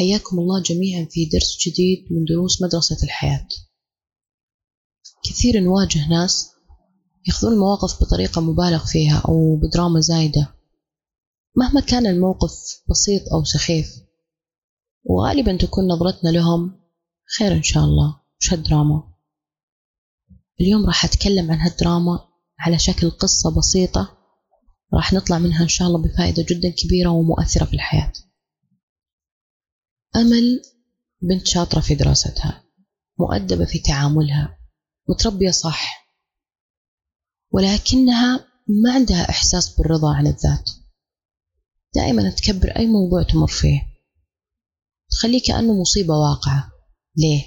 حياكم الله جميعا في درس جديد من دروس مدرسة الحياة. كثير نواجه ناس يأخذون المواقف بطريقة مبالغ فيها أو بدراما زايدة. مهما كان الموقف بسيط أو سخيف وغالبا تكون نظرتنا لهم خير إن شاء الله مش هالدراما. اليوم راح أتكلم عن هالدراما على شكل قصة بسيطة راح نطلع منها إن شاء الله بفائدة جدا كبيرة ومؤثرة في الحياة. أمل بنت شاطرة في دراستها مؤدبة في تعاملها متربية صح ولكنها ما عندها إحساس بالرضا عن الذات. دائما تكبر أي موضوع تمر فيه. تخليه كأنه مصيبة واقعة. ليه؟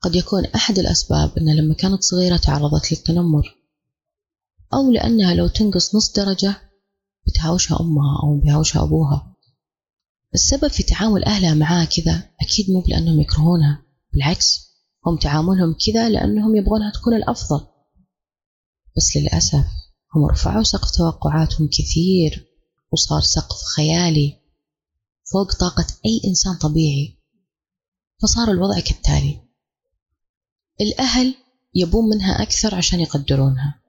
قد يكون أحد الأسباب أنها لما كانت صغيرة تعرضت للتنمر أو لأنها لو تنقص نص درجة بتهاوشها أمها أو بيهاوشها أبوها. السبب في تعامل أهلها معاها كذا أكيد مو لأنهم يكرهونها بالعكس هم تعاملهم كذا لأنهم يبغونها تكون الأفضل. بس للأسف هم رفعوا سقف توقعاتهم كثير وصار سقف خيالي فوق طاقة أي إنسان طبيعي فصار الوضع كالتالي. الأهل يبون منها أكثر عشان يقدرونها.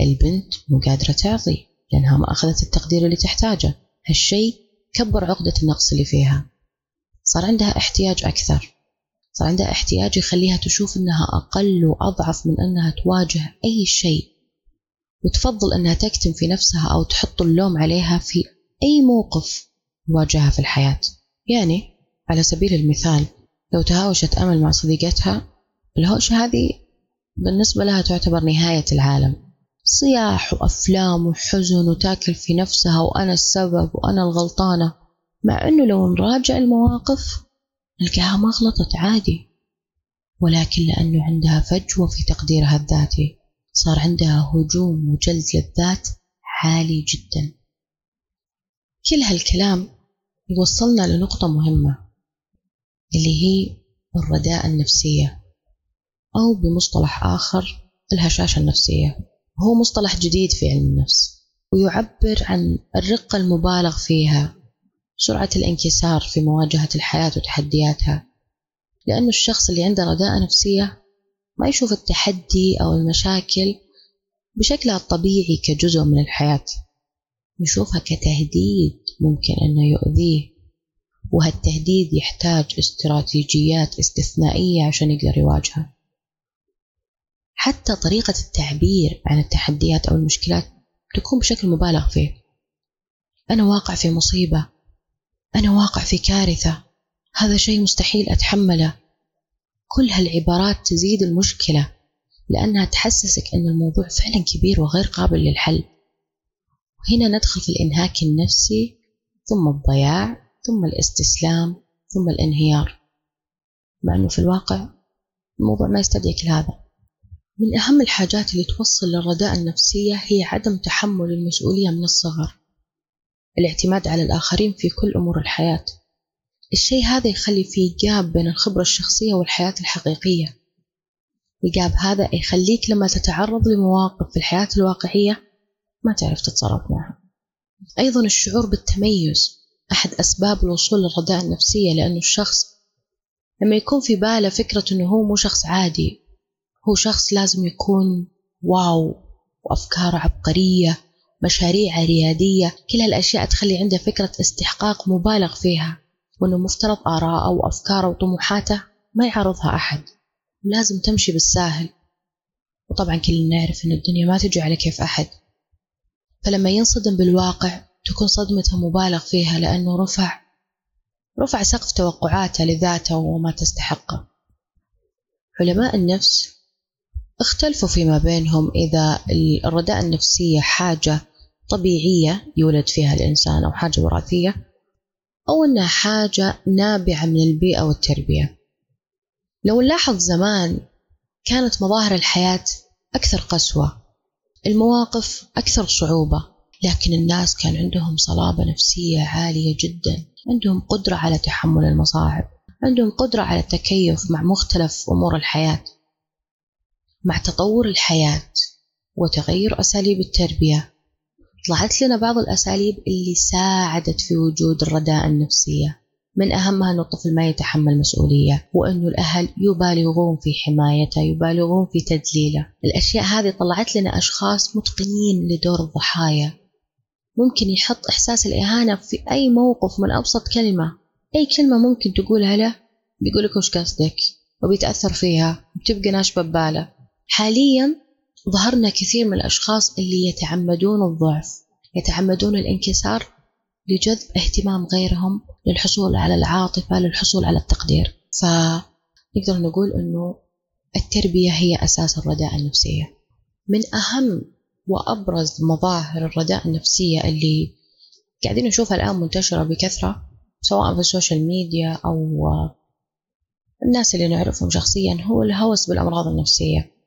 البنت مو قادرة تعطي لأنها ما أخذت التقدير اللي تحتاجه. هالشي كبر عقدة النقص اللي فيها. صار عندها احتياج أكثر. صار عندها احتياج يخليها تشوف أنها أقل وأضعف من أنها تواجه أي شيء. وتفضل أنها تكتم في نفسها أو تحط اللوم عليها في أي موقف يواجهها في الحياة. يعني على سبيل المثال لو تهاوشت أمل مع صديقتها الهوشة هذه بالنسبة لها تعتبر نهاية العالم. صياح وأفلام وحزن وتاكل في نفسها وأنا السبب وأنا الغلطانة مع أنه لو نراجع المواقف نلقاها ما غلطت عادي. ولكن لأنه عندها فجوة في تقديرها الذاتي صار عندها هجوم وجلد للذات عالي جدا. كل هالكلام يوصلنا لنقطة مهمة اللي هي الرداء النفسية أو بمصطلح آخر الهشاشة النفسية. هو مصطلح جديد في علم النفس ويعبر عن الرقة المبالغ فيها سرعة الانكسار في مواجهة الحياة وتحدياتها لأنه الشخص اللي عنده رداءة نفسية ما يشوف التحدي أو المشاكل بشكلها الطبيعي كجزء من الحياة يشوفها كتهديد ممكن أنه يؤذيه وهالتهديد يحتاج استراتيجيات استثنائية عشان يقدر يواجهه. حتى طريقة التعبير عن التحديات أو المشكلات تكون بشكل مبالغ فيه. أنا واقع في مصيبة. أنا واقع في كارثة. هذا شيء مستحيل أتحمله. كل هالعبارات تزيد المشكلة لأنها تحسسك أن الموضوع فعلا كبير وغير قابل للحل. وهنا ندخل في الإنهاك النفسي ثم الضياع ثم الاستسلام ثم الانهيار. مع أنه في الواقع الموضوع ما يستدعي كل هذا. من أهم الحاجات اللي توصل للرداء النفسية هي عدم تحمل المسؤولية من الصغر. الاعتماد على الآخرين في كل أمور الحياة. الشيء هذا يخلي فيه جاب بين الخبرة الشخصية والحياة الحقيقية. الجاب هذا يخليك لما تتعرض لمواقف في الحياة الواقعية ما تعرف تتصرف معها. أيضا الشعور بالتميز أحد أسباب الوصول للرداء النفسية لأنه الشخص لما يكون في باله فكرة أنه هو مو شخص عادي هو شخص لازم يكون واو وأفكاره عبقرية مشاريع ريادية كل هالأشياء تخلي عنده فكرة استحقاق مبالغ فيها وأنه مفترض آراءه وأفكاره وطموحاته ما يعرضها أحد لازم تمشي بالساهل. وطبعا كلنا نعرف أن الدنيا ما تجي على كيف أحد. فلما ينصدم بالواقع تكون صدمته مبالغ فيها لأنه رفع رفع سقف توقعاته لذاته وما تستحقه. علماء النفس اختلفوا فيما بينهم إذا الرداء النفسية حاجة طبيعية يولد فيها الإنسان أو حاجة وراثية أو أنها حاجة نابعة من البيئة والتربية. لو نلاحظ زمان كانت مظاهر الحياة أكثر قسوة المواقف أكثر صعوبة لكن الناس كان عندهم صلابة نفسية عالية جدا عندهم قدرة على تحمل المصاعب عندهم قدرة على التكيف مع مختلف أمور الحياة. مع تطور الحياة وتغير أساليب التربية. طلعت لنا بعض الأساليب اللي ساعدت في وجود الرداء النفسية. من أهمها أن الطفل ما يتحمل مسؤولية وأنه الأهل يبالغون في حمايته يبالغون في تدليله. الأشياء هذه طلعت لنا أشخاص متقنين لدور الضحايا. ممكن يحط إحساس الإهانة في أي موقف من أبسط كلمة. أي كلمة ممكن تقولها له بيقول لك وش قصدك؟ وبيتأثر فيها وبتبقى ناشبة ببالة. حاليا ظهرنا كثير من الأشخاص اللي يتعمدون الضعف يتعمدون الانكسار لجذب اهتمام غيرهم للحصول على العاطفة للحصول على التقدير. فنقدر نقول أنه التربية هي أساس الرداءة النفسية. من أهم وأبرز مظاهر الرداءة النفسية اللي قاعدين نشوفها الآن منتشرة بكثرة سواء في ال social media أو الناس اللي نعرفهم شخصيا هو الهوس بالأمراض النفسية.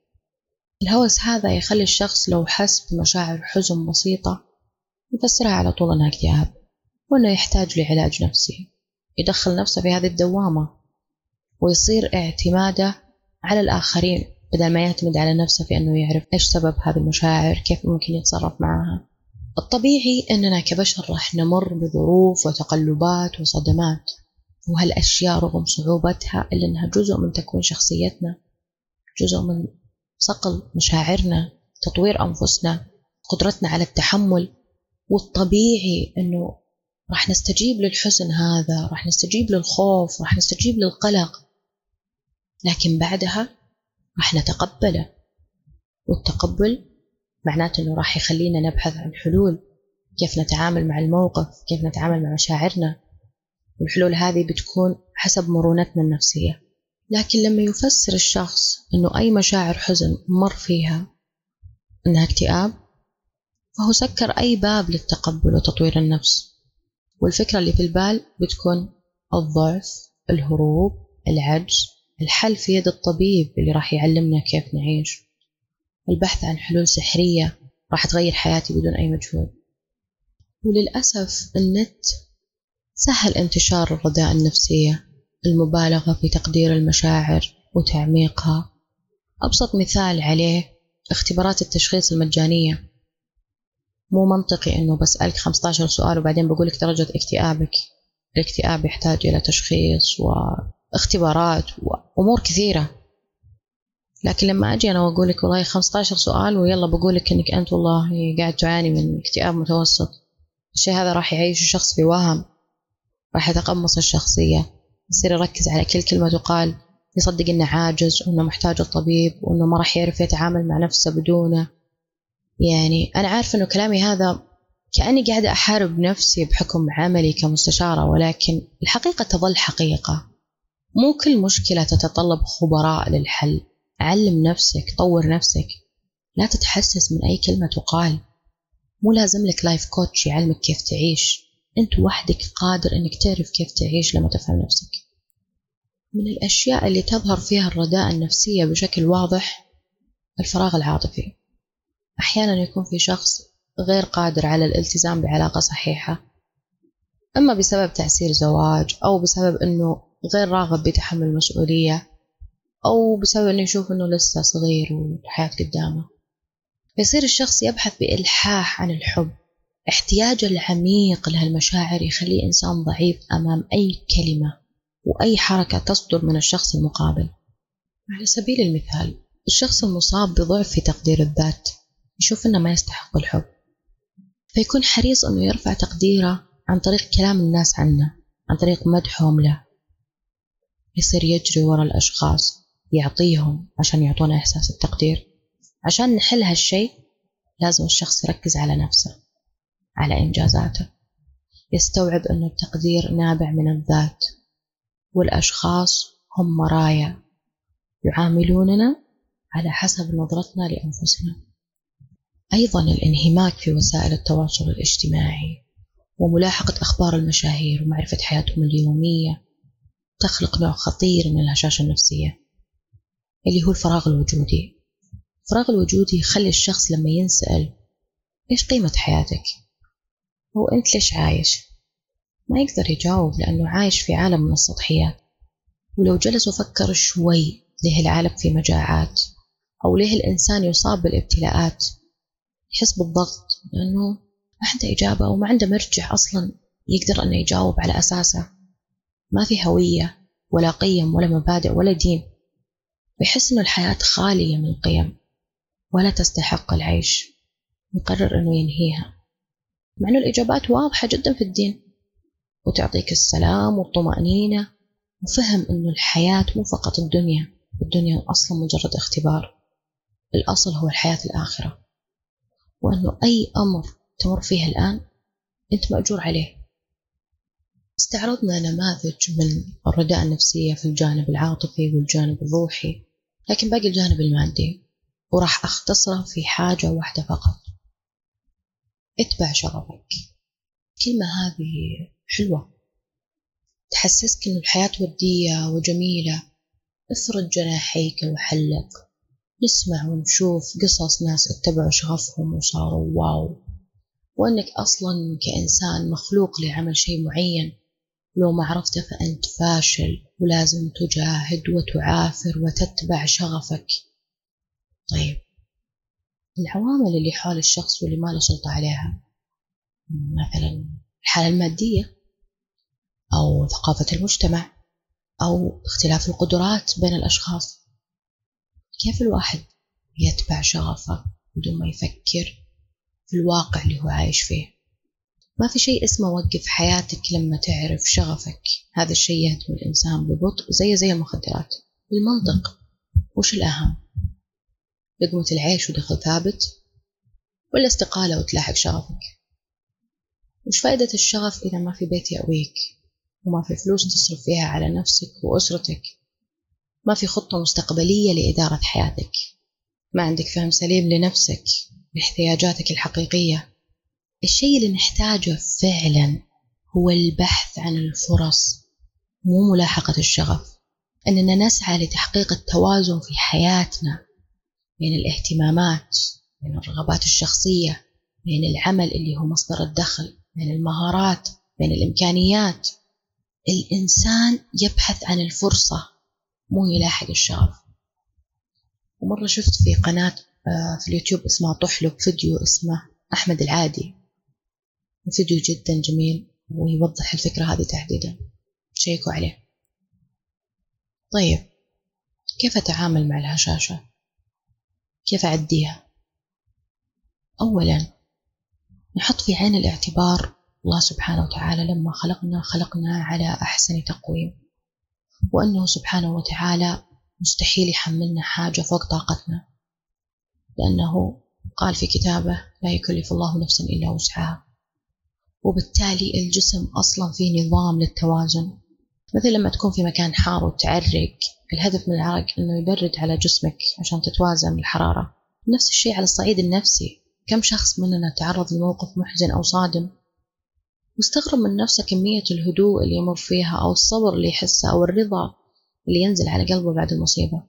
الهوس هذا يخلي الشخص لو حس بمشاعر حزن بسيطة يفسرها على طول أنها اكتئاب وأنه يحتاج لعلاج نفسي يدخل نفسه في هذه الدوامة ويصير اعتماده على الآخرين بدل ما يعتمد على نفسه في أنه يعرف إيش سبب هذه المشاعر كيف ممكن يتصرف معها. الطبيعي أننا كبشر راح نمر بظروف وتقلبات وصدمات وهالأشياء رغم صعوبتها إلا أنها جزء من تكوين شخصيتنا جزء من صقل مشاعرنا تطوير أنفسنا قدرتنا على التحمل والطبيعي أنه راح نستجيب للحزن هذا راح نستجيب للخوف راح نستجيب للقلق. لكن بعدها راح نتقبله. والتقبل معناته إنه راح يخلينا نبحث عن حلول. كيف نتعامل مع الموقف كيف نتعامل مع مشاعرنا. والحلول هذه بتكون حسب مرونتنا النفسية. لكن لما يفسر الشخص إنه أي مشاعر حزن مر فيها إنها اكتئاب فهو سكر أي باب للتقبل وتطوير النفس. والفكرة اللي في البال بتكون الضعف الهروب العجز الحل في يد الطبيب اللي راح يعلمنا كيف نعيش. البحث عن حلول سحرية راح تغير حياتي بدون أي مجهود. وللأسف النت سهل انتشار الرداء النفسية. المبالغة في تقدير المشاعر وتعميقها. أبسط مثال عليه اختبارات التشخيص المجانية. مو منطقي إنه بسألك 15 سؤال وبعدين بقول لك درجة اكتئابك. الاكتئاب يحتاج إلى تشخيص واختبارات وامور كثيرة. لكن لما أجي أنا وأقول لك والله 15 سؤال ويلا بقول لك إنك أنت والله قاعد تعاني من اكتئاب متوسط. الشيء هذا راح يعيش الشخص في وهم راح يتقمص الشخصية. يصير يركز على كل كلمة تقال يصدق إنه عاجز وإنه محتاج الطبيب وإنه ما راح يعرف يتعامل مع نفسه بدونه. يعني أنا عارفة إنه كلامي هذا كأني قاعدة أحارب نفسي بحكم عملي كمستشارة ولكن الحقيقة تظل حقيقة. مو كل مشكلة تتطلب خبراء للحل. علم نفسك طور نفسك. لا تتحسس من أي كلمة تقال. مو لازم لك لايف كوتش يعلمك كيف تعيش. أنت وحدك قادر أنك تعرف كيف تعيش لما تفهم نفسك. من الأشياء اللي تظهر فيها الرداء النفسية بشكل واضح الفراغ العاطفي. أحيانا يكون في شخص غير قادر على الالتزام بعلاقة صحيحة إما بسبب تعسير زواج أو بسبب أنه غير راغب بتحمل المسؤولية أو بسبب أنه يشوف أنه لسه صغير والحياة قدامه. فيصير الشخص يبحث بإلحاح عن الحب احتياجه العميق لهالمشاعر يخليه إنسان ضعيف أمام أي كلمة. وأي حركة تصدر من الشخص المقابل. على سبيل المثال الشخص المصاب بضعف في تقدير الذات يشوف إنه ما يستحق الحب. فيكون حريص إنه يرفع تقديره عن طريق كلام الناس عنه عن طريق مدحهم له. يصير يجري ورا الأشخاص يعطيهم عشان يعطونا إحساس التقدير. عشان نحل هالشي لازم الشخص يركز على نفسه على إنجازاته. يستوعب أن التقدير نابع من الذات. والأشخاص هم مرايا يعاملوننا على حسب نظرتنا لأنفسنا أيضا الانهماك في وسائل التواصل الاجتماعي وملاحقة أخبار المشاهير ومعرفة حياتهم اليومية تخلق نوع خطير من الهشاشة النفسية اللي هو الفراغ الوجودي الفراغ الوجودي يخلي الشخص لما ينسأل إيش قيمة حياتك؟ هو أنت ليش عايش؟ ما يقدر يجاوب لأنه عايش في عالم من السطحيات. ولو جلس وفكر شوي ليه العالم في مجاعات؟ أو ليه الإنسان يصاب بالابتلاءات؟ يحس بالضغط لأنه ما عنده إجابة وما عنده مرجع أصلا يقدر أنه يجاوب على أساسه. ما في هوية ولا قيم ولا مبادئ ولا دين. بيحس إنه الحياة خالية من القيم ولا تستحق العيش. يقرر إنه ينهيها. مع إنه الإجابات واضحة جدا في الدين. وتعطيك السلام والطمأنينة وفهم إنه الحياة مو فقط الدنيا الدنيا أصلا مجرد اختبار. الأصل هو الحياة الآخرة. وأنه أي أمر تمر فيه الآن أنت مأجور عليه. استعرضنا نماذج من الرداء النفسية في الجانب العاطفي والجانب الروحي لكن باقي الجانب المادي وراح أختصره في حاجة واحدة فقط. اتبع شغفك الكلمة هذه حلوة. تحسسك إن الحياة ودية وجميلة. افرد جناحيك وحلق. نسمع ونشوف قصص ناس اتبعوا شغفهم وصاروا واو. وأنك أصلا كإنسان مخلوق لعمل شيء معين. لو ما عرفته فأنت فاشل ولازم تجاهد وتعافر وتتبع شغفك. طيب. العوامل اللي حول الشخص واللي ما له سلطة عليها. مثلا الحالة المادية. أو ثقافة المجتمع أو اختلاف القدرات بين الأشخاص. كيف الواحد يتبع شغفه بدون ما يفكر في الواقع اللي هو عايش فيه؟ ما في شيء اسمه وقف حياتك لما تعرف شغفك. هذا الشيء يهدم الإنسان ببطء زي زي المخدرات. بالمنطق وش الأهم؟ لقمة العيش ودخل ثابت ولا استقالة وتلاحق شغفك؟ وش فائدة الشغف إذا ما في بيت يأويك؟ وما في فلوس تصرف فيها على نفسك وأسرتك. ما في خطة مستقبلية لإدارة حياتك. ما عندك فهم سليم لنفسك لاحتياجاتك الحقيقية. الشيء اللي نحتاجه فعلا هو البحث عن الفرص مو ملاحقة الشغف. أننا نسعى لتحقيق التوازن في حياتنا بين الاهتمامات بين الرغبات الشخصية بين العمل اللي هو مصدر الدخل بين المهارات بين الإمكانيات. الإنسان يبحث عن الفرصة مو يلاحق الشغف ومرة شفت في قناة آه، في اليوتيوب اسمها طحلب فيديو اسمه أحمد العادي فيديو جدا جميل ويوضح الفكرة هذه تحديدا شيكوا عليه طيب كيف أتعامل مع الهشاشة؟ كيف أعديها؟ أولا نحط في عين الاعتبار الله سبحانه وتعالى لما خلقنا خلقنا على أحسن تقويم. وأنه سبحانه وتعالى مستحيل يحملنا حاجة فوق طاقتنا. لأنه قال في كتابه لا يكلف الله نفسا إلا وسعها. وبالتالي الجسم أصلا فيه نظام للتوازن. مثل لما تكون في مكان حار وتعرق الهدف من العرق أنه يبرد على جسمك عشان تتوازن الحرارة. نفس الشيء على الصعيد النفسي. كم شخص مننا تعرض لموقف محزن أو صادم؟ واستغرب من نفسه كمية الهدوء اللي يمر فيها أو الصبر اللي يحسه أو الرضا اللي ينزل على قلبه بعد المصيبة.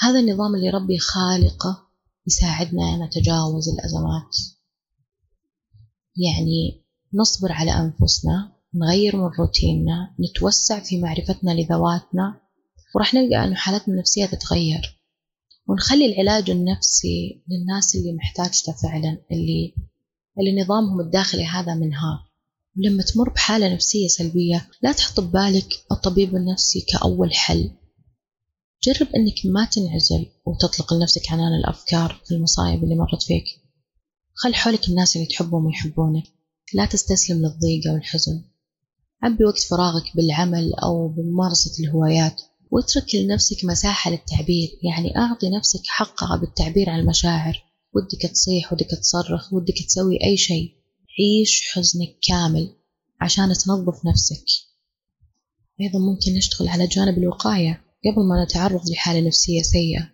هذا النظام اللي ربي خالقه يساعدنا نتجاوز الأزمات. يعني نصبر على أنفسنا نغير من روتيننا نتوسع في معرفتنا لذواتنا وراح نلقى أنه حالتنا النفسية تتغير. ونخلي العلاج النفسي للناس اللي محتاجته فعلا اللي اللي نظامهم الداخلي هذا منهار ولما تمر بحالة نفسية سلبية لا تحط ببالك الطبيب النفسي كأول حل. جرب أنك ما تنعزل وتطلق لنفسك عنان الأفكار في المصايب اللي مرت فيك. خل حولك الناس اللي تحبهم ويحبونك. لا تستسلم للضيقة والحزن. عبي وقت فراغك بالعمل أو بممارسة الهوايات واترك لنفسك مساحة للتعبير. يعني أعطي نفسك حقها بالتعبير عن المشاعر. ودك تصيح ودك تصرخ ودك تسوي أي شيء. عيش حزنك كامل عشان تنظف نفسك. أيضا ممكن نشتغل على جانب الوقاية قبل ما نتعرض لحالة نفسية سيئة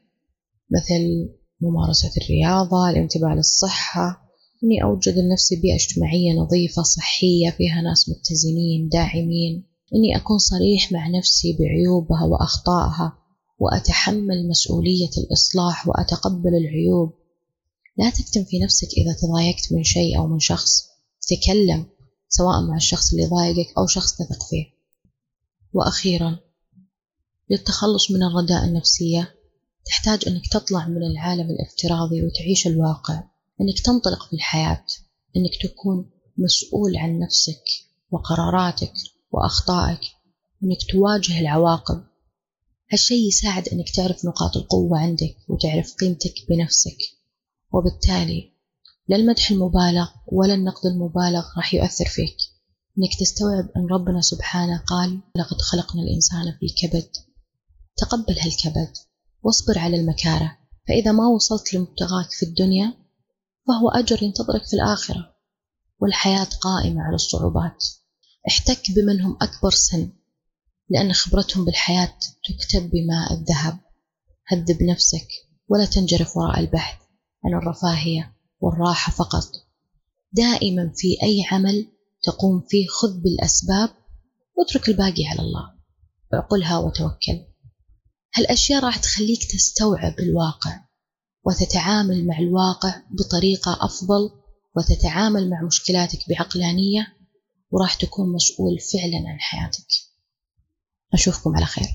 مثل ممارسة الرياضة الانتباه للصحة. إني أوجد لنفسي بيئة اجتماعية نظيفة صحية فيها ناس متزنين داعمين. إني أكون صريح مع نفسي بعيوبها وأخطائها وأتحمل مسؤولية الإصلاح وأتقبل العيوب. لا تكتم في نفسك إذا تضايقت من شيء أو من شخص. تكلم سواء مع الشخص اللي ضايقك أو شخص تثق فيه. وأخيرا للتخلص من الرداء النفسية تحتاج أنك تطلع من العالم الافتراضي وتعيش الواقع أنك تنطلق في الحياة أنك تكون مسؤول عن نفسك وقراراتك وأخطائك أنك تواجه العواقب. هالشيء يساعد أنك تعرف نقاط القوة عندك وتعرف قيمتك بنفسك. وبالتالي لا المدح المبالغ ولا النقد المبالغ راح يؤثر فيك. أنك تستوعب أن ربنا سبحانه قال لقد خلقنا الإنسان في كبد. تقبل هالكبد واصبر على المكاره. فإذا ما وصلت لمبتغاك في الدنيا فهو أجر ينتظرك في الآخرة. والحياة قائمة على الصعوبات. احتك بمن هم أكبر سن لأن خبرتهم بالحياة تكتب بماء الذهب. هذب نفسك ولا تنجرف وراء البحث عن الرفاهية. والراحة فقط. دائما في أي عمل تقوم فيه خذ بالأسباب واترك الباقي على الله. اعقلها وتوكل. هالأشياء راح تخليك تستوعب الواقع وتتعامل مع الواقع بطريقة أفضل وتتعامل مع مشكلاتك بعقلانية وراح تكون مسؤول فعلا عن حياتك. أشوفكم على خير.